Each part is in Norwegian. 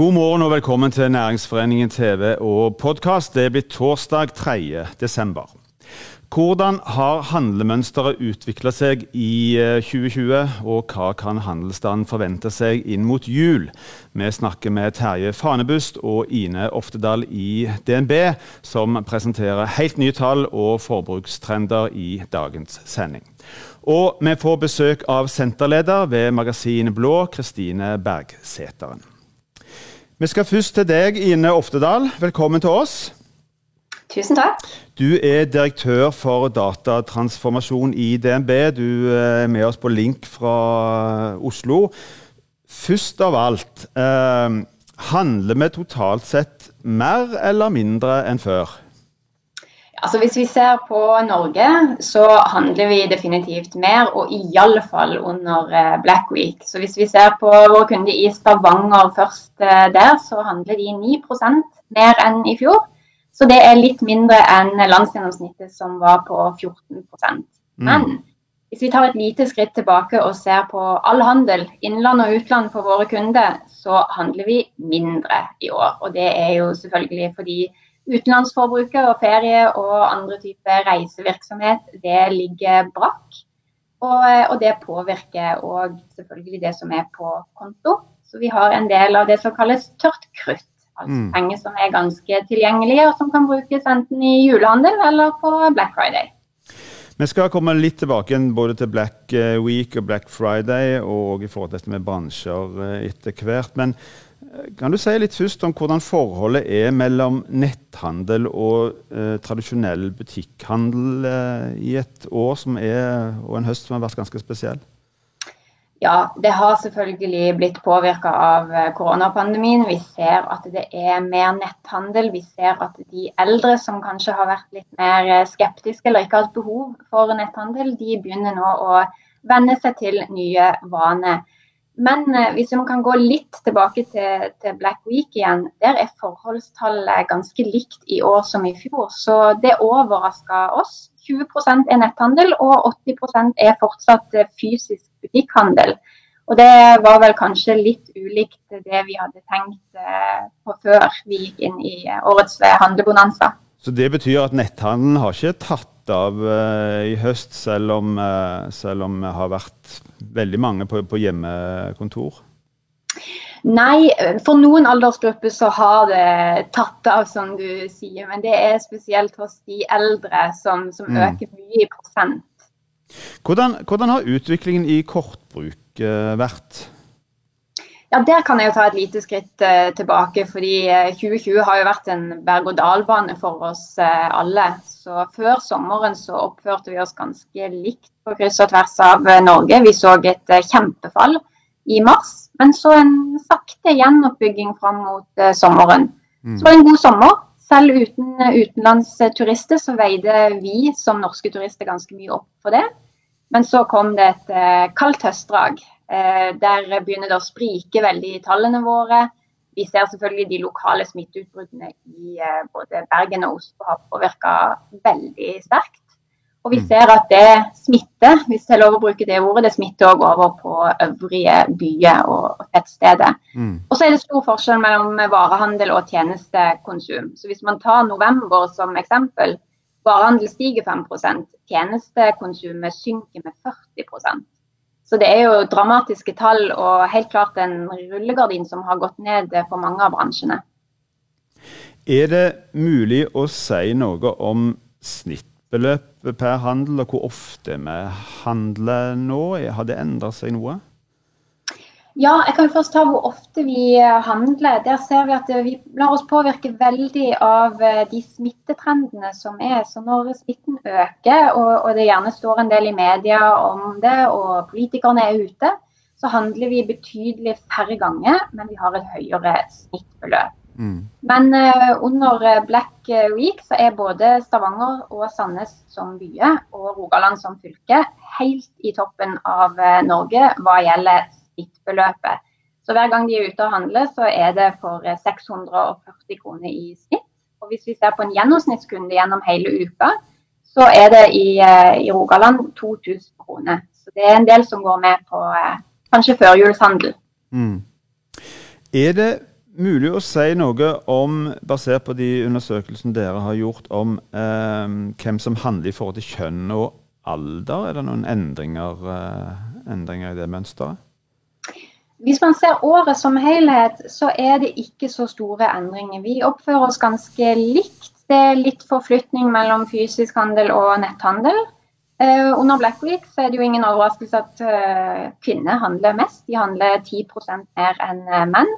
God morgen og velkommen til Næringsforeningen TV og podkast. Det blir torsdag 3. desember. Hvordan har handlemønsteret utvikla seg i 2020, eh, og hva kan handelsstanden forvente seg inn mot jul? Vi snakker med Terje Fanebust og Ine Oftedal i DNB, som presenterer helt nye tall og forbrukstrender i dagens sending. Og vi får besøk av senterleder ved Magasin Blå, Kristine Bergseteren. Vi skal først til deg, Ine Oftedal. Velkommen til oss. Tusen takk. Du er direktør for datatransformasjon i DNB. Du er med oss på link fra Oslo. Først av alt, eh, handler vi totalt sett mer eller mindre enn før? Altså Hvis vi ser på Norge, så handler vi definitivt mer, og i alle fall under eh, Black Week. Så hvis vi ser på våre kunder i Stavanger først eh, der, så handler de 9% mer enn i fjor. Så det er litt mindre enn landsgjennomsnittet som var på 14 mm. Men hvis vi tar et lite skritt tilbake og ser på all handel, innland og utland for våre kunder, så handler vi mindre i år. Og det er jo selvfølgelig fordi utenlandsforbruket og ferie og andre typer reisevirksomhet, det ligger brakk. Og, og, det påvirker òg selvfølgelig det som er på konto. Så vi har en del av det som kalles tørt krutt. Altså mm. penger som er ganske tilgjengelige, og som kan brukes enten i julehandel eller på Black Friday. Vi skal komme litt tilbake både til Black eh, Week og Black Friday, og i forhold til dette med bransjer eh, etter hvert. Men kan du si litt først om hvordan forholdet er mellom netthandel og eh, tradisjonell butikkhandel eh, i et år som er, og en høst som har vært ganske spesiell? Ja, det har selvfølgelig blitt påvirka av eh, koronapandemien. Vi ser at det er mer netthandel. Vi ser at de eldre som kanskje har vært litt mer eh, skeptiske eller ikke har hatt behov for netthandel, de begynner nå å venne seg til nye vaner. Men eh, hvis man kan gå litt tilbake til, til, Black Week igjen, der er forholdstallet ganske likt i år som i fjor. Så det overraska oss. 20% er netthandel, og 80% er fortsatt fysisk butikkhandel. Og det var vel kanskje litt ulikt det vi hadde tenkt eh, på før vi gikk inn i eh, årets eh, handlebonanza. Så det betyr at netthandelen har ikke tatt av i høst, selv om, selv om det har vært veldig mange på, på hjemmekontor? Nei, for noen aldersgrupper så har det tatt av, som du sier. Men det er spesielt hos de eldre som, som mm. øker mye i prosent. Hvordan, hvordan har utviklingen i kortbruk eh, vært? Ja, Der kan jeg jo ta et lite skritt eh, tilbake. fordi 2020 eh, har jo vært en berg-og-dal-bane for oss alle. Så Før sommeren så oppførte vi oss ganske likt på kryss og tvers av eh, Norge. Vi så et eh, kjempefall i mars, men så en sakte gjenoppbygging fram mot sommeren. Mm. Så var det en god sommer. Selv uten utenlandsturister så veide vi som norske turister ganske mye opp for det. Men så kom det et eh, kaldt høstdrag. Eh, der begynner det å sprike veldig i tallene våre. Vi ser selvfølgelig de lokale smitteutbruddene i eh, både Bergen og Oslo har påvirka veldig sterkt. Og vi mm. ser at det smitter, hvis jeg lov å bruke det ordet, det smitter òg over på øvrige byer og tettsteder. Mm. Og så er det stor forskjell mellom varehandel og tjenestekonsum. Så hvis man tar november som eksempel, varehandel stiger 5% tjenestekonsumet synker med 40% Så det er jo dramatiske tall og helt klart en rullegardin som har gått ned for mange av bransjene. Er det mulig å si noe om snitt per handel, og hvor ofte vi handler nå? Har det endret seg noe? Ja, jeg kan først ta hvor ofte vi handler. Der ser vi at vi lar oss påvirke veldig av eh, de smittetrendene som er. Så når smitten øker, og det gjerne står en del i media om det, og politikerne er ute, så handler vi betydelig færre ganger, men vi har et høyere snittbeløp. Mm. Men uh, under eh, Black Week så er både Stavanger og Sandnes som byer og Rogaland som fylke helt i toppen av uh, Norge hva gjelder snittbeløpet. Så hver gang de er ute og handler, så er det for 640 kroner i snitt. Og hvis vi ser på en gjennomsnittskunde gjennom hele uka, så er det i, i Rogaland 2000 kroner. Så det er en del som går med på kanskje førjulshandel. Mm. Er det mulig å si noe om, basert på de undersøkelsene dere har gjort, om eh, hvem som handler i forhold til kjønn og alder? Er det noen endringer, eh, endringer i det mønsteret? Hvis man ser året som helhet, så er det ikke så store endringer. Vi oppfører oss ganske likt. Det er litt forflytning mellom fysisk handel og netthandel. Eh, under Black Week så er det jo ingen overraskelse at eh, kvinner handler mest. De handler 10 mer enn uh, menn.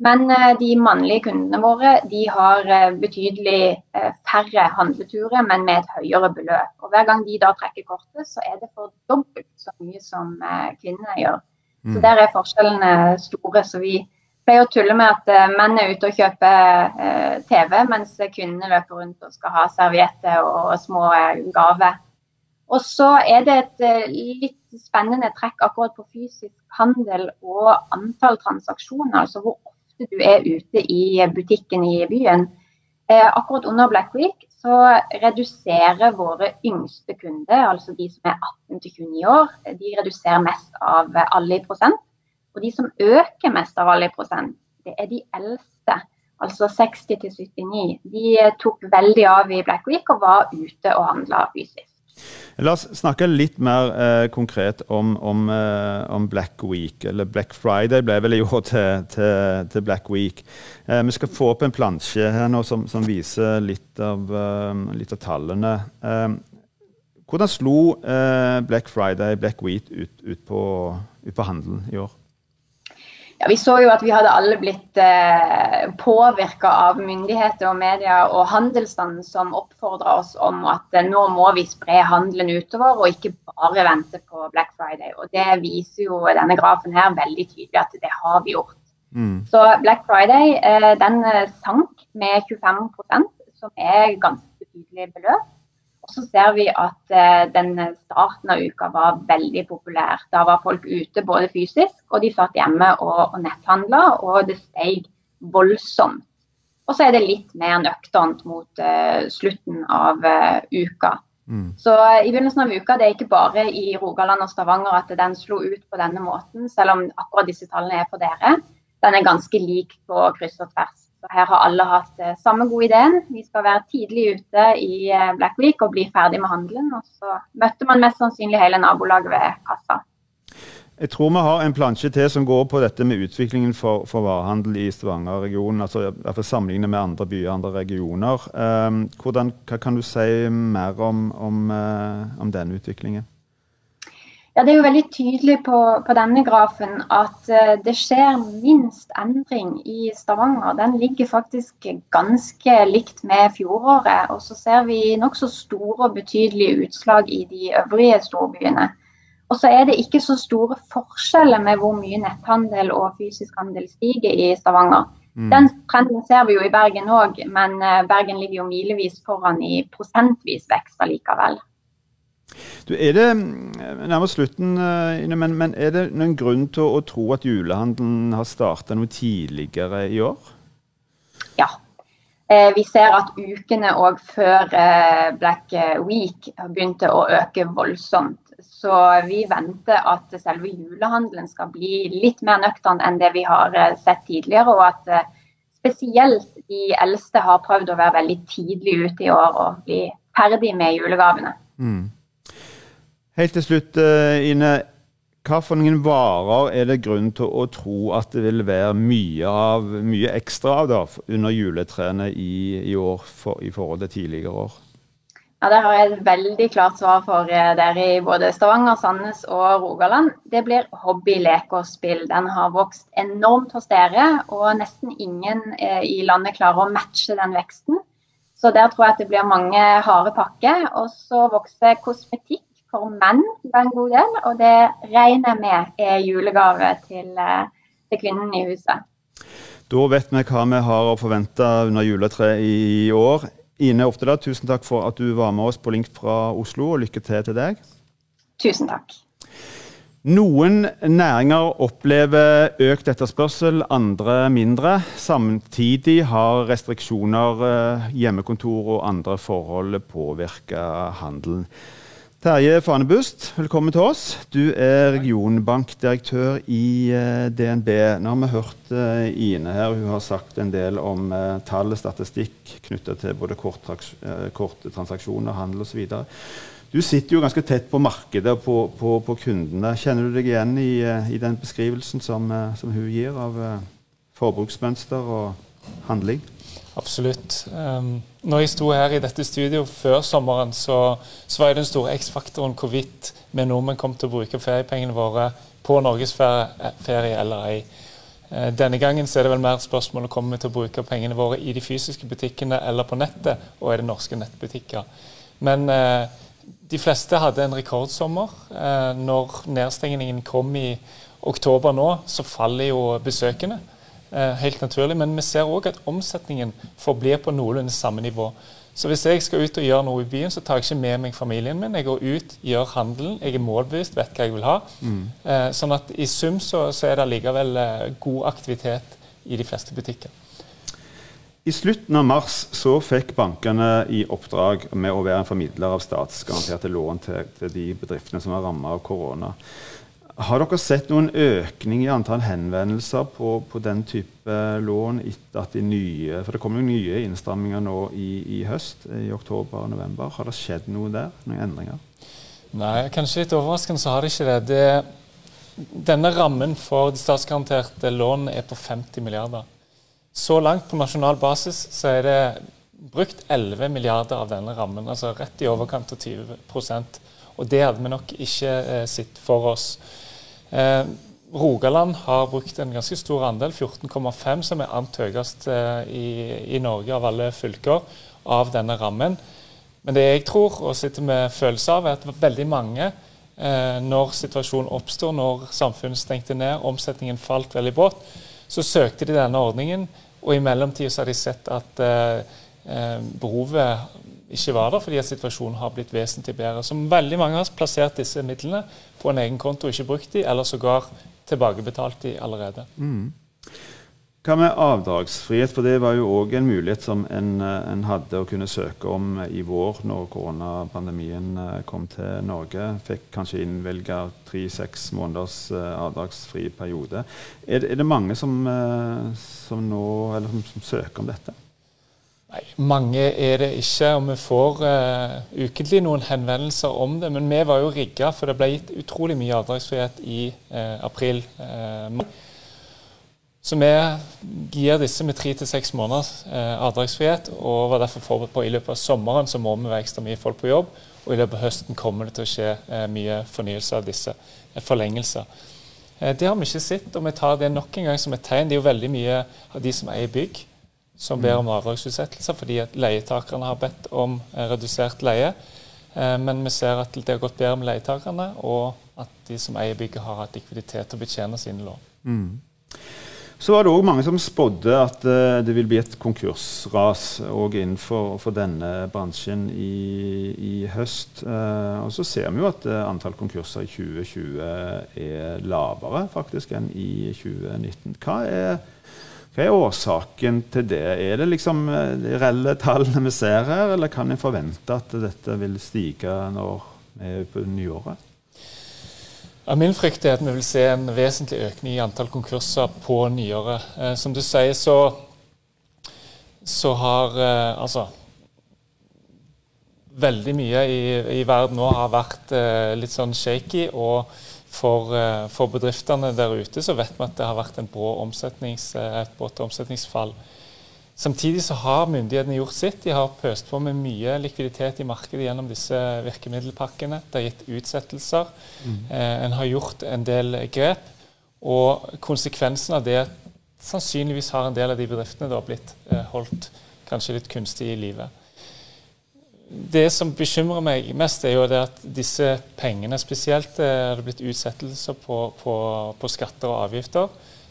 Men de mannlige kundene våre de har betydelig færre handleturer, men med et høyere beløp. Og Hver gang de da trekker kortet, så er det for dobbelt så mye som kvinnene gjør. Så mm. Der er forskjellene store. så vi pleier å tulle med at menn er ute og kjøper TV, mens kvinnene løper rundt og skal ha servietter og, små gaver. Og så er det et litt spennende trekk akkurat på fysisk handel og antall transaksjoner. Altså hvor ofte du er ute i butikken i byen. akkurat under Black Week så reduserer våre yngste kunder, altså de som er 18 29 år, de reduserer mest av alle i prosent. Og de som øker mest av alle i prosent, det er de eldste, altså 60 til 79. De tok veldig av i Black Week og var ute og handla fysisk. La oss snakke litt mer eh, konkret om, om, eh, om, Black Week. Eller Black Friday ble vel i år til, til, til Black Week. Eh, vi skal få opp en plansje her nå som, som viser litt av, eh, litt av tallene. Eh, hvordan slo eh, Black Friday, Black Week, ut, ut, på, ut på handelen i år? Ja, Vi så jo at vi hadde alle blitt eh, påvirka av myndigheter og media og handelsstanden som oppfordra oss om at eh, nå må vi spre handelen utover og ikke bare vente på Black Friday. Og Det viser jo denne grafen her veldig tydelig at det har vi gjort. Mm. Så Black Friday eh, den eh, sank med 25% som er ganske betydelig beløp. Så ser vi at eh, den starten av uka var veldig populær. Da var folk ute både fysisk, og de satt hjemme og, og netthandla, og det steg voldsomt. Og så er det litt mer nøkternt mot uh, slutten av uh, uka. Mm. Så uh, i begynnelsen av uka, det er ikke bare i Rogaland og Stavanger at den slo ut på denne måten, selv om akkurat disse tallene er for dere. Den er ganske lik på kryss og tvers. Så her har alle hatt eh, samme gode ideen. Vi skal være tidlig ute i eh, Black Week og bli ferdig med handelen. Og så møtte man mest sannsynlig hele nabolaget ved kassa. Jeg tror vi har en plansje til som går på dette med utviklingen for, for varehandel i Stavanger-regionen. altså i hvert fall Sammenlignet med andre byer andre regioner. Um, hvordan, hva kan du si mer om, om, uh, om denne utviklingen? Ja, Det er jo veldig tydelig på, på denne grafen at uh, det skjer minst endring i Stavanger. Den ligger faktisk ganske likt med fjoråret. Og så ser vi nokså store og betydelige utslag i de øvrige storbyene. Og så er det ikke så store forskjeller med hvor mye netthandel og fysisk handel stiger i Stavanger. Mm. Den trenden ser vi jo i Bergen òg, men uh, Bergen ligger jo milevis foran i prosentvis vekst allikevel. Du, er det mm, nærmest slutten, eh, men, men, er det noen grunn til å, tro at julehandelen har starta noe tidligere i år? Ja. Eh, vi ser at ukene òg før eh, Black Week begynte å øke voldsomt. Så vi venter at selve julehandelen skal bli litt mer nøktern enn det vi har sett tidligere. Og at spesielt de eldste har prøvd å være veldig tidlig ute i år og bli ferdig med julegavene. Mm. Helt til slutt, eh, Ine. Hva for noen varer er det grunn til å tro at det vil være mye, av, mye ekstra av da, under juletrærne i, i, år for, i forhold til tidligere år? Ja, Der har jeg et veldig klart svar for eh, dere i både Stavanger, Sandnes og Rogaland. Det blir hobby, leke og spill. Den har vokst enormt hos dere, og nesten ingen eh, i landet klarer å matche den veksten. Så der tror jeg at det blir mange harde pakker. Og så vokser kosmetikk for menn en god del, og det regner jeg med er julegave til, eh, til kvinnen i huset. Da vet vi hva vi har å forvente under juletreet i år. Ine Oftedal, tusen takk for at du var med oss på Link fra Oslo, og lykke til til deg. Tusen takk. Noen næringer opplever økt etterspørsel, andre mindre. Samtidig har restriksjoner, eh, hjemmekontor og andre forhold påvirka handelen. Terje Fanebust, velkommen til oss. Du er regionbankdirektør i eh, DNB. Nå har vi hørt uh, Ine her, hun har sagt en del om uh, tall og statistikk knytta til både korte transaksjoner, handel osv. Du sitter jo ganske tett på markedet og på, på, på kundene. Kjenner du deg igjen i, i den beskrivelsen som, som, hun gir av forbruksmønster og handling? Absolutt. Um, når jeg sto her i dette studio før sommeren, så, så var den store X-faktoren hvorvidt vi nordmenn kom til å bruke feriepengene våre på norgesferie eller ei. Uh, denne gangen så er det vel mer spørsmål om kommer vi til å bruke pengene våre i de fysiske butikkene eller på nettet, og er det norske nettbutikker. Men eh, de fleste hadde en rekordsommer. Eh, når nedstengningen kom i oktober nå, så faller jo besøkende. Eh, helt naturlig. Men vi ser òg at omsetningen forblir på noenlunde samme nivå. Så hvis jeg skal ut og gjøre noe i byen, så tar jeg ikke med meg familien min. Jeg går ut, gjør handelen, jeg er målbevisst, vet hva jeg vil ha. Mm. Eh, sånn at i sum så, så er det likevel eh, god aktivitet i de fleste butikker. I slutten av mars så fikk bankene i oppdrag med å være en formidler av statsgaranterte lån til, til de bedriftene som var rammet av korona. Har dere sett noen økning i antall henvendelser på, på den type lån etter at de nye For det kommer jo nye innstramminger nå i, i, høst, i oktober og november. Har det skjedd noe der? Noen endringer? Nei, kanskje litt overraskende så har det ikke det. det. Denne rammen for de statsgaranterte lånene er på 50 milliarder. Så langt på nasjonal basis så er det brukt 11 milliarder av denne rammen. Altså rett i overkant av 20 Og det hadde vi nok ikke eh, sett for oss. Eh, Rogaland har brukt en ganske stor andel, 14,5, som er annet høyest eh, i, i, Norge av alle fylker, av denne rammen. Men det jeg tror og sitter med følelse av, er at veldig mange, eh, når situasjonen oppstår, når samfunnet stengte ned, omsetningen falt veldig brått, så søkte de denne ordningen. Og i mellomtida har de sett at eh, eh, behovet ikke var der, fordi at situasjonen har blitt vesentlig bedre. Så veldig mange har plassert disse midlene på en egen konto og ikke brukt de, eller sågar tilbakebetalt de allerede. Mm. Hva med avdragsfrihet? For det var jo òg en mulighet som en, en, hadde å kunne søke om i vår, når koronapandemien eh, kom til Norge. Fikk kanskje innvilga tre-seks måneders eh, avdragsfri periode. Er, er det mange som, eh, som nå, som søker om dette? Nei, Mange er det ikke, og vi får uh, ukentlig noen henvendelser om det. Men vi var jo rigga, for det ble gitt utrolig mye avdragsfrihet i uh, april. Uh, så vi gir disse med tre til seks måneders avdragsfrihet, og var derfor forberedt på i løpet av sommeren så må vi være ekstra mye folk på jobb. Og i løpet av høsten kommer det til å skje mye fornyelse av disse forlengelser. det har vi ikke sett, og vi tar det nok en gang som et tegn. Det er jo veldig mye av de som eier bygg som ber om avdragsutsettelser fordi at leietakerne har bedt om eh, redusert leie. Eh, men vi ser at det har gått bedre med leietakerne, og at de som eier bygget, har hatt likviditet til å betjene sine lån. Mm. Så var det òg mange som spådde at uh, det vil bli et konkursras òg innenfor for denne bransjen i, i høst. Og så ser vi jo at antall konkurser i 2020 er lavere faktisk enn i 2019. Hva er hva er årsaken til det? Er det liksom eh, de reelle tallene vi ser her, eller kan en forvente at dette vil stige når vi er på nyåret? Ja, min frykt er at vi vil se en vesentlig økning i antall konkurser på nyåret. Eh, som du sier, så, så har eh, altså Veldig mye i, i, verden nå har vært eh, litt sånn shaky. og for, eh, for, bedriftene der ute så vet vi at det har vært brå omsetnings, eh, et brått omsetningsfall. Samtidig så har myndighetene gjort sitt. De har pøst på med mye likviditet i markedet gjennom disse virkemiddelpakkene. Det har gitt utsettelser. Mm. Eh, en har gjort en del grep. Og konsekvensen av det sannsynligvis har en del av de bedriftene da blitt eh, holdt kanskje litt kunstig i livet det som bekymrer meg mest, er jo det at disse pengene spesielt er det blitt utsettelser på, på, på, skatter og avgifter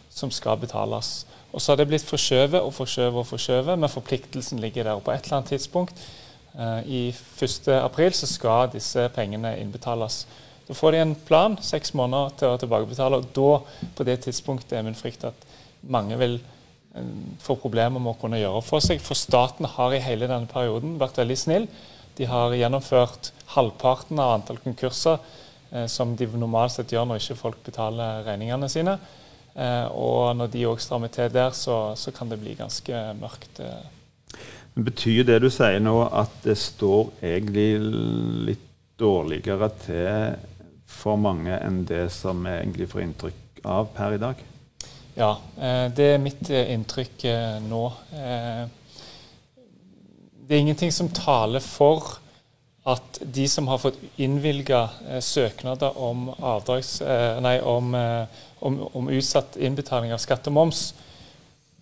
som skal betales. Og så har det blitt forskjøvet og forskjøvet og forskjøvet, men forpliktelsen ligger der. På et eller annet tidspunkt eh, i 1.4 så skal disse pengene innbetales. Da får de en plan, seks måneder til å tilbakebetale. og da, på det tidspunktet, er min frykt at mange vil får problemer med å kunne gjøre for seg. For staten har i hele denne perioden vært veldig snill. De har gjennomført halvparten av antall konkurser eh, som de normalt sett gjør når ikke folk betaler regningene sine. Eh, og når de òg strammer til der, så, så, kan det bli ganske mørkt. Betyr det du sier nå at det står egentlig litt dårligere til for mange enn det som vi egentlig får inntrykk av per i dag? Ja, eh, det er mitt eh, inntrykk nå det er ingenting som taler for at de som har fått innvilga eh, søknader om, avdrags, eh, nei, om, eh, om, om, utsatt innbetaling av skatt og moms,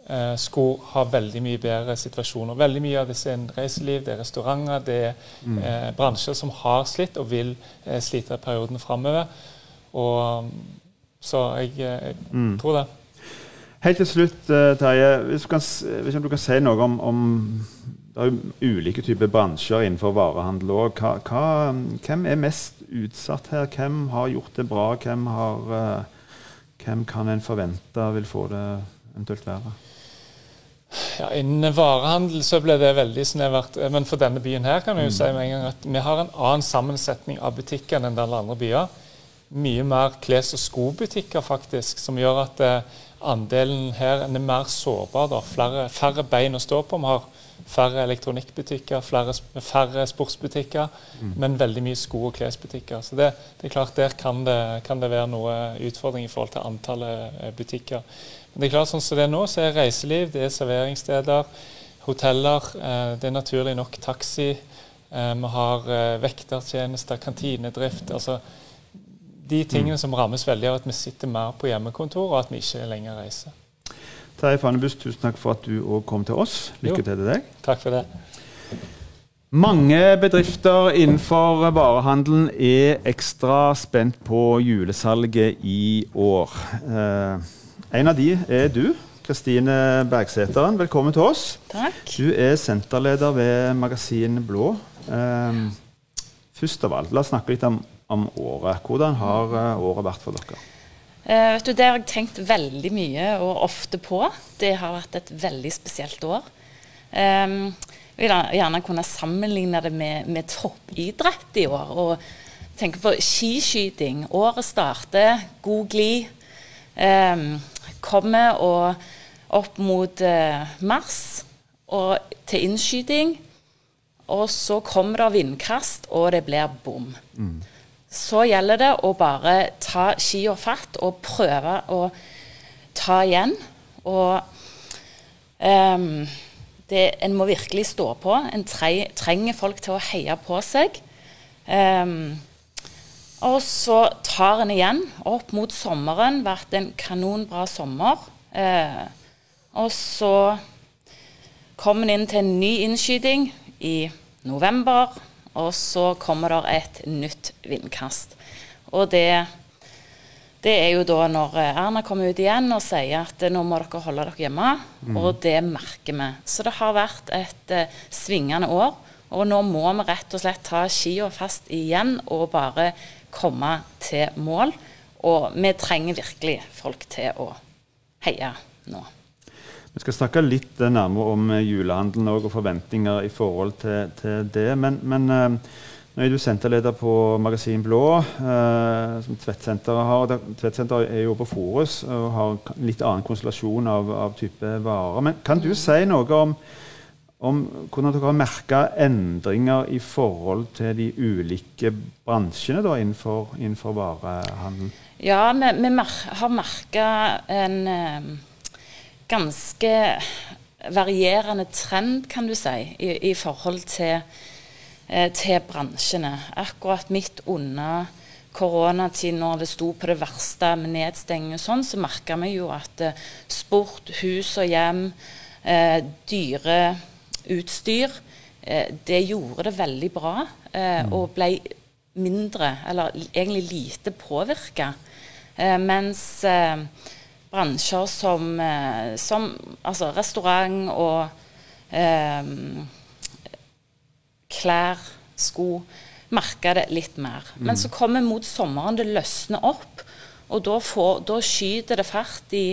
eh, skulle ha veldig mye bedre situasjoner. Veldig mye av disse er reiseliv, det er restauranter, det er mm. Eh, bransjer som har slitt og vil eh, slite perioden framover. Så jeg, jeg mm. tror det. Helt til slutt, Terje, hvis, hvis, du kan si noe om, om det er jo ulike typer bransjer innenfor varehandel òg. Hvem er mest utsatt her? Hvem har gjort det bra? Hvem, har, uh, hvem kan en forvente vil få det eventuelt verre? Ja, Innen varehandel så ble det veldig snevert. Men for denne byen her kan vi jo si med en gang at vi har en annen sammensetning av butikkene enn alle andre byer. Mye mer kles- og skobutikker faktisk, som gjør at uh, andelen her er mer sårbar. Da. Flere, færre bein å stå på. Vi har Færre elektronikkbutikker, flere, færre sportsbutikker, mm. men veldig mye sko- og klesbutikker. Så det, det, er klart Der kan det, kan det, være noe utfordring i forhold til antallet eh, butikker. Men det er klart sånn som det er nå, så er reiseliv, det er serveringssteder, hoteller, eh, det er naturlig nok taxi. Eh, vi har vektertjenester, kantinedrift. altså De tingene som rammes veldig av at vi sitter mer på hjemmekontor, og at vi ikke lenger reiser. Terje Fannebust, tusen takk for at du òg kom til oss. Lykke til til deg. Takk for det. Mange bedrifter innenfor varehandelen er ekstra spent på julesalget i år. Eh, en av de er du, Kristine Bergseteren. Velkommen til oss. Takk. Du er senterleder ved Magasin Blå. Eh, først av alt, la oss snakke litt om, om året. Hvordan har eh, året vært for dere? Uh, vet du, Det har jeg tenkt veldig mye og ofte på. Det har vært et veldig spesielt år. Um, jeg vil gjerne kunne sammenligne det med, med toppidrett i år. og tenke på skiskyting. Året starter, god glid. Um, kommer og opp mot uh, mars og til innskyting. Og så kommer det vindkast, og det blir bom. Mm så gjelder det å bare ta skia fatt og prøve å ta igjen. Og um, det, en må virkelig stå på. En tre, trenger folk til å heie på seg. Um, og så tar en igjen opp mot sommeren. Vært en kanonbra sommer. Uh, og så kommer en inn til en ny innskyting i november. Og så kommer det et nytt vindkast. Og det, det er jo da når Erna kommer ut igjen og sier at nå må dere holde dere hjemme. Mm. Og det merker vi. Så det har vært et uh, svingende år. Og nå må vi rett og slett ta skia fast igjen og bare komme til mål. Og vi trenger virkelig folk til å heie nå. Vi skal snakke litt nærmere om eh, julehandelen og forventninger i forhold til, til det. Men, men uh, nå er du senterleder på Magasin Blå, eh, som Tvedtsenteret har. Tvedtsenteret er jo på Forus og har litt annen konstellasjon av, av type varer. Men kan du si noe om, om hvordan dere har merka endringer i forhold til de ulike bransjene da, innenfor, innenfor varehandelen? Ja, vi, vi har merka en ganske varierende trend, kan du si, i, i forhold til, eh, til, bransjene. Akkurat midt under koronatiden, når det sto på det verste med nedstenging og sånn, så merka vi jo at eh, sport, hus og hjem, eh, dyreutstyr, eh, det gjorde det veldig bra. Eh, mm. Og ble mindre, eller egentlig lite påvirka. Eh, mens bransjer som, eh, som altså restaurant og eh, klær, sko, merker det litt mer. Mm. Men så kommer mot sommeren, det løsner opp, og da, får, da skyter det fart i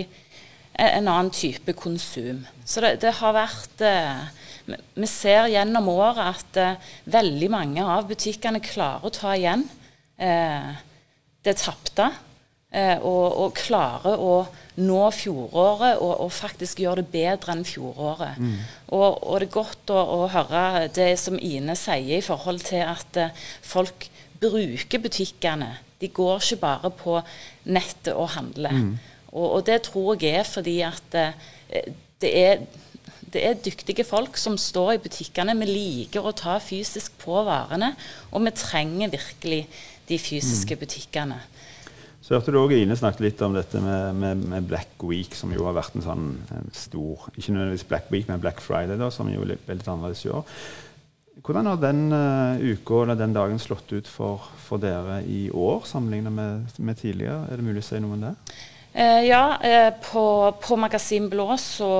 en annen type konsum. Så det, det har vært eh, vi ser gjennom året at eh, veldig mange av butikkene klarer å ta igjen uh, det tapte. Uh, og, og, klarer å nå fjoråret og, og, faktisk gjøre det bedre enn fjoråret. Mm. Og, og, det er godt å, å, høre det som Ine sier i forhold til at folk bruker butikkene. De går ikke bare på nettet og handler. Mm. Og, det tror jeg er fordi at det er det er dyktige folk som står i butikkene. Vi liker å ta fysisk på varene, og vi trenger virkelig de fysiske mm. butikkene. Så hørte du òg Ine snakket litt om dette med, med, med, Black Week, som jo har vært en sånn en stor Ikke nødvendigvis Black Week, men Black Friday, da, som jo er litt annerledes i år. Hvordan har den uh, uka eller den dagen slått ut for, for dere i år, sammenlignet med, med, tidligere? Er det mulig å si noe om det? Uh, ja, uh, på, på Magasin Blå så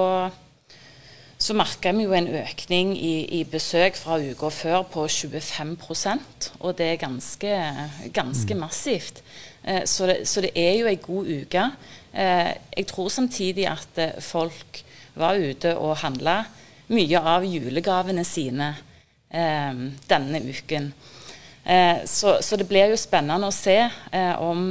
så merka vi jo en økning i, i, besøk fra uka før på 25% og det er ganske, ganske mm. massivt. Eh, så, det, så, det, er jo ei god uke. Eh, jeg tror samtidig at eh, folk var ute og handla mye av julegavene sine denne uken. Eh, så, så, det blir jo spennende å se om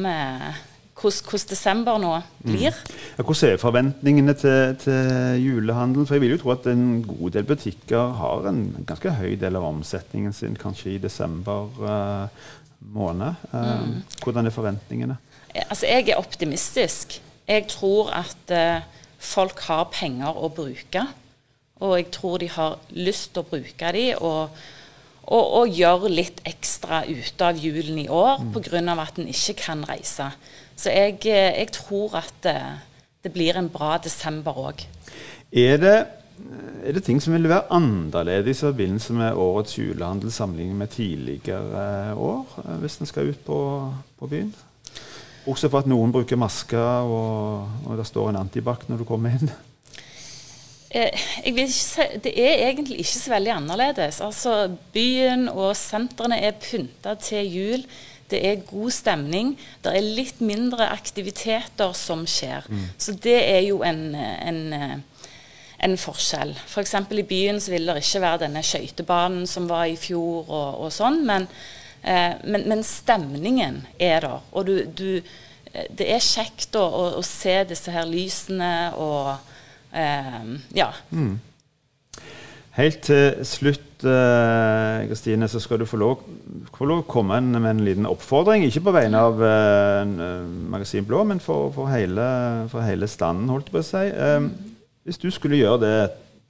hvordan desember nå blir. Mm. Ja, hvordan er forventningene til, til julehandelen? For jeg vil jo tro at en god del butikker har en ganske høy del av omsetningen sin kanskje i desember uh, måned. Uh, mm. Hvordan er forventningene? Altså, jeg er optimistisk. Jeg tror at uh, folk har penger å bruke. Og jeg tror de har lyst til å bruke dem. Og, og, og gjøre litt ekstra ute av julen i år mm. pga. at en ikke kan reise. Så jeg, eh, jeg tror at det, eh, det, blir en bra desember òg. Er det, er det ting som vil være annerledes i forbindelse med årets julehandel sammenlignet med tidligere eh, år, hvis en skal ut på, på byen? Også for at noen bruker masker, og, og det står en antibac når du kommer inn. Si, det er egentlig ikke så veldig annerledes. Altså, Byen og sentrene er pynta til jul. Det er god stemning. Det er litt mindre aktiviteter som skjer. Mm. Så det er jo en, en, en forskjell. F.eks. For i byen så vil det ikke være denne skøytebanen som var i fjor og, og sånn, men, eh, men, men, stemningen er der. Og du, du, det er kjekt å, å, å, se disse her lysene og eh, Ja. Mm. Helt til slutt, eh, Kristine, så skal du få lov, få lov å komme med en liten oppfordring. Ikke på vegne av uh, Magasin Blå, men for, for, hele, for, hele, standen, holdt jeg på å si. Um, hvis du skulle gjøre det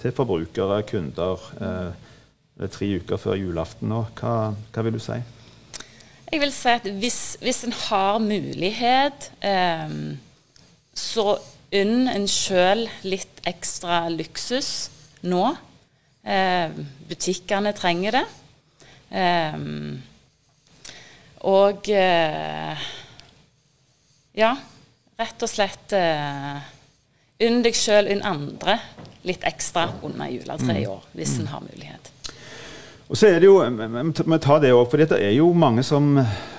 til forbrukere, kunder, uh, tre uker før julaften nå, hva, hva, vil du si? Jeg vil si at hvis, hvis en har mulighet, um, så unn en sjøl litt ekstra luksus nå. Eh, butikkene trenger det. Eh, og eh, ja, rett og slett Unn deg sjøl, unn andre litt ekstra under juletreet i mm. år, hvis en har mulighet. Og så er det jo, Vi tar det også, for det er jo mange som,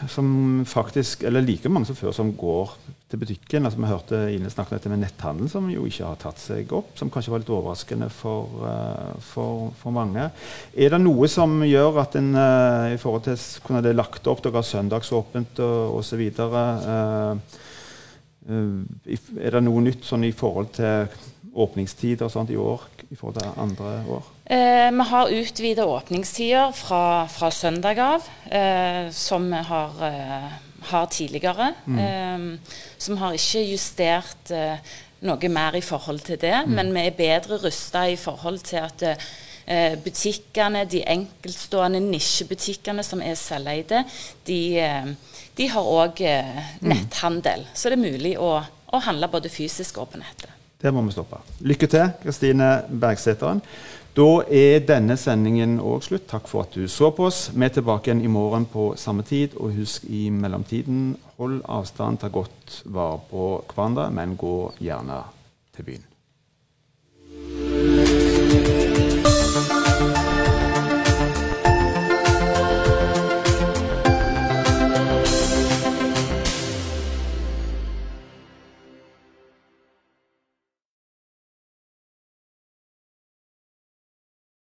som, faktisk, eller like mange som før, som går til butikken. altså Vi hørte Ine snakke om med netthandel, som jo ikke har tatt seg opp. Som kanskje var litt overraskende for, uh, for, for mange. Er det noe som gjør at en uh, i forhold til hvordan det lagt opp, dere har søndagsåpent osv. Uh, er det noe nytt sånn i forhold til åpningstider sånt i år i forhold til andre år? Eh, vi har utvida åpningstider fra, fra, søndag av, eh, som vi har, eh, har tidligere. Mm. Eh, så har ikke justert eh, noe mer i forhold til det, mm. men vi er bedre rusta i forhold til at eh, butikkene, de enkeltstående nisjebutikkene som er selveide, de, de har òg mm. netthandel. Så det er mulig å, å handle både fysisk og på nettet. Det må vi stoppe. Lykke til, Kristine Bergseteren. Da er denne sendingen òg slutt. Takk for at du så på oss. Vi er tilbake igjen i morgen på samme tid. Og husk i mellomtiden, hold avstand, ta godt vare på hverandre, men gå gjerne til byen.